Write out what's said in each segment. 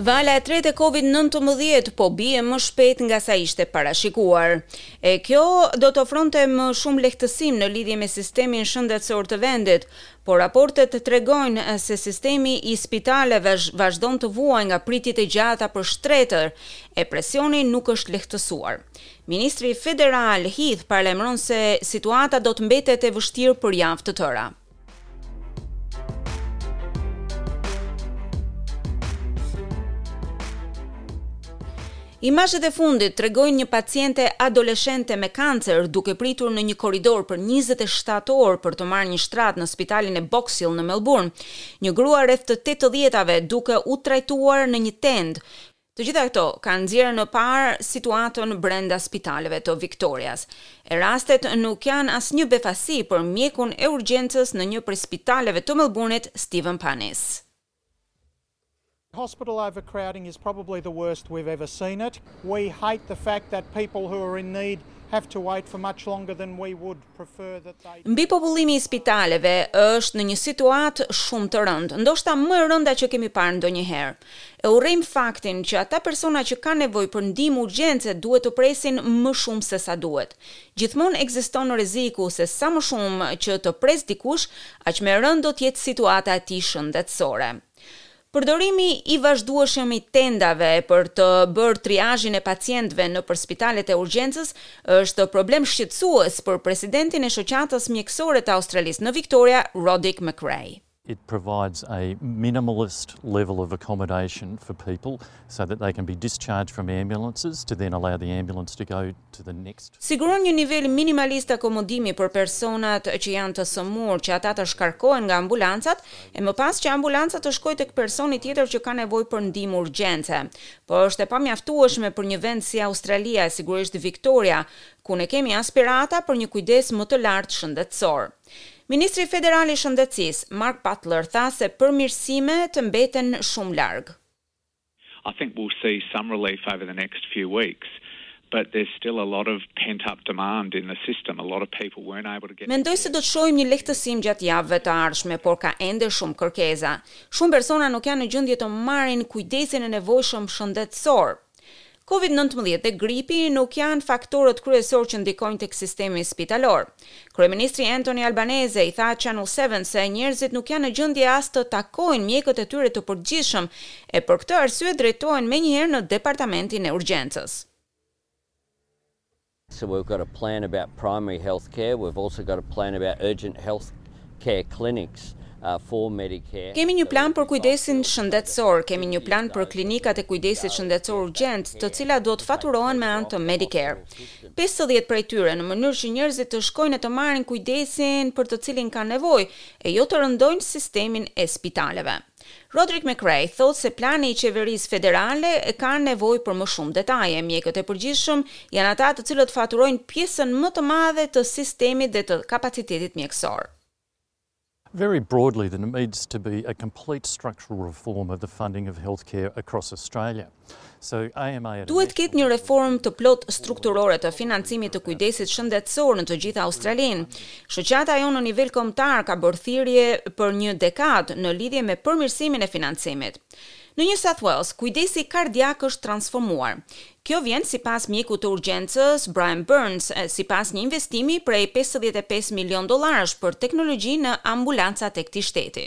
Vala e tretë e COVID-19 po bie më shpejt nga sa ishte parashikuar. E kjo do të ofronte më shumë lehtësim në lidhje me sistemin shëndetësor të vendit, Por raportet tregojnë se sistemi i spitaleve vazhdon të vuajë nga pritjet e gjata për shtretër e presioni nuk është lehtësuar. Ministri federal Heath paralajmëron se situata do të mbetet e vështirë për javë të tëra. Imazhet e fundit tregojnë një paciente adoleshente me kancer duke pritur në një korridor për njëzet e shtatë orë për të marrë një shtrat në spitalin e Box Hill në Melburn. Një grua rreth të tetëdhjetave duke u trajtuar në një tendë. Të gjitha këto kanë nxjerrë në pah situatën brenda spitaleve të Viktorias. E rastet nuk janë asnjë befasi për mjekun e urgjencës në një prej spitaleve të Melburnit, Stephen Parnis. Hospital overcrowding is probably the worst we've ever seen it. We hate the fact that people who are in need have to wait for much longer than we would prefer that they. Mbipopullimi i spitaleve është në një situatë shumë të rëndë, ndoshta më e rënda që kemi parë ndonjëherë. E urrejmë faktin që ata persona që kanë nevojë për ndihmë urgjence duhet të presin më shumë sesa duhet. Gjithmonë ekziston rreziku se sa më shumë që të presë dikush, aq më e rëndë do të jetë situata e tij shëndetësore. Përdorimi i vazhdueshëm i tendave për të bërë triazhin e pacientëve nëpër spitalet e urgjencës është problem shqetësues për presidentin e Shoqatës Mjekësore të Australisë në Viktoria, Roderick McRae. It provides a minimalist level of accommodation for people so that they can be discharged from ambulances to then allow the ambulance to go to the next. Siguron një nivel minimalist akomodimi për personat që janë të sëmurë, që ata të shkarkohen nga ambulancat e më pas që ambulanca të shkojë tek personi tjetër që ka nevojë për ndihmë urgjence. Por është e pamjaftueshme për një vend si Australia e sigurisht Viktoria, ku ne kemi aspirata për një kujdes më të lartë shëndetësor. Ministri federal i Shëndetësisë, Mark Butler tha se përmirësimet mbeten shumë larg. I think we'll see some relief over the next few weeks, but there's still a lot of pent up demand in the system, a lot of people weren't able to get their care. Mendoj se do të shohim një lehtësim gjatë javëve të ardhshme, por ka ende shumë kërkesa. Shumë persona nuk janë në gjendje të marrin kujdesin e nevojshëm shëndetësor. Covid nëntëmbëdhjetë dhe gripi nuk janë faktorët kryesorë që ndikojnë tek sistemi spitalor. Kryeministri Anthony Albanese i tha Channel Seven se njerëzit nuk janë në gjendje as të takojnë mjekët e tyre të përgjithshëm e për këtë arsye drejtohen menjëherë në departamentin e urgjencës. So we've got a plan about primary health care, we've also got a plan about urgent health care clinics for Medicare. Kemi një plan për kujdesin shëndetësor, kemi një plan për klinikat e kujdesit shëndetësor urgjent, të cilat do të faturohen me anë të Medicare. Pesëdhjetë prej tyre, në mënyrë që njerëzit të shkojnë e të marrin kujdesin për të cilin kanë nevojë, e jo të rëndojnë sistemin e spitaleve. Roderick McRae thotë se plani i qeverisë federale ka nevojë për më shumë detaje. Mjekët e përgjithshëm janë ata të cilët faturojnë pjesën më të madhe të sistemit dhe të kapacitetit mjekësor. Very broadly, there needs to be a complete structural reform of the funding of healthcare across Australia. Duhet të ketë një reformë të plotë strukturore të financimit të kujdesit shëndetësor në të gjithë Australinë. Shoqata jonë në nivel kombëtar ka bërë thirrje për një dekadë në lidhje me përmirësimin e financimit. Në New South Wales, kujdesi kardiak është transformuar. Kjo vjen sipas mjekut të urgjencës, Brian Burns, sipas një investimi prej pesëdhjetë e pesë milionë dollarësh për teknologji në ambulancat e këtij shteti.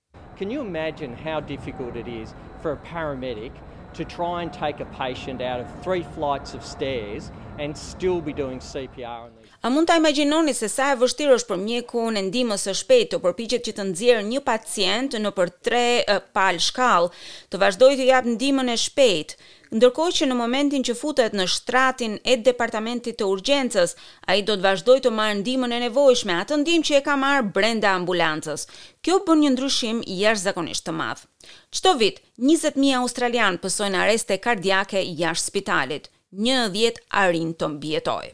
Can you imagine how difficult it is for a paramedic to try and take a patient out of three flights of stairs and still be doing CPR on these. A mund ta imagjinoni se sa e vështirë është për mjekun e ndihmës së shpejtë të përpiqet që të nxjerrë një pacient nëpër tre palë shkallë, të vazhdojë të japë ndihmën e shpejtë, Ndërkohë që në momentin që futet në shtratin e departamentit të urgjencës, ai do të vazhdojë të marrë ndihmën e nevojshme, atë ndihmë që e ka marrë brenda ambulancës. Kjo bën një ndryshim jashtëzakonisht të madh. Çdo vit, njëzet mijë australianë pësojnë arreste kardiake jashtë spitalit, një në dhjetë arrin të mbijetojë.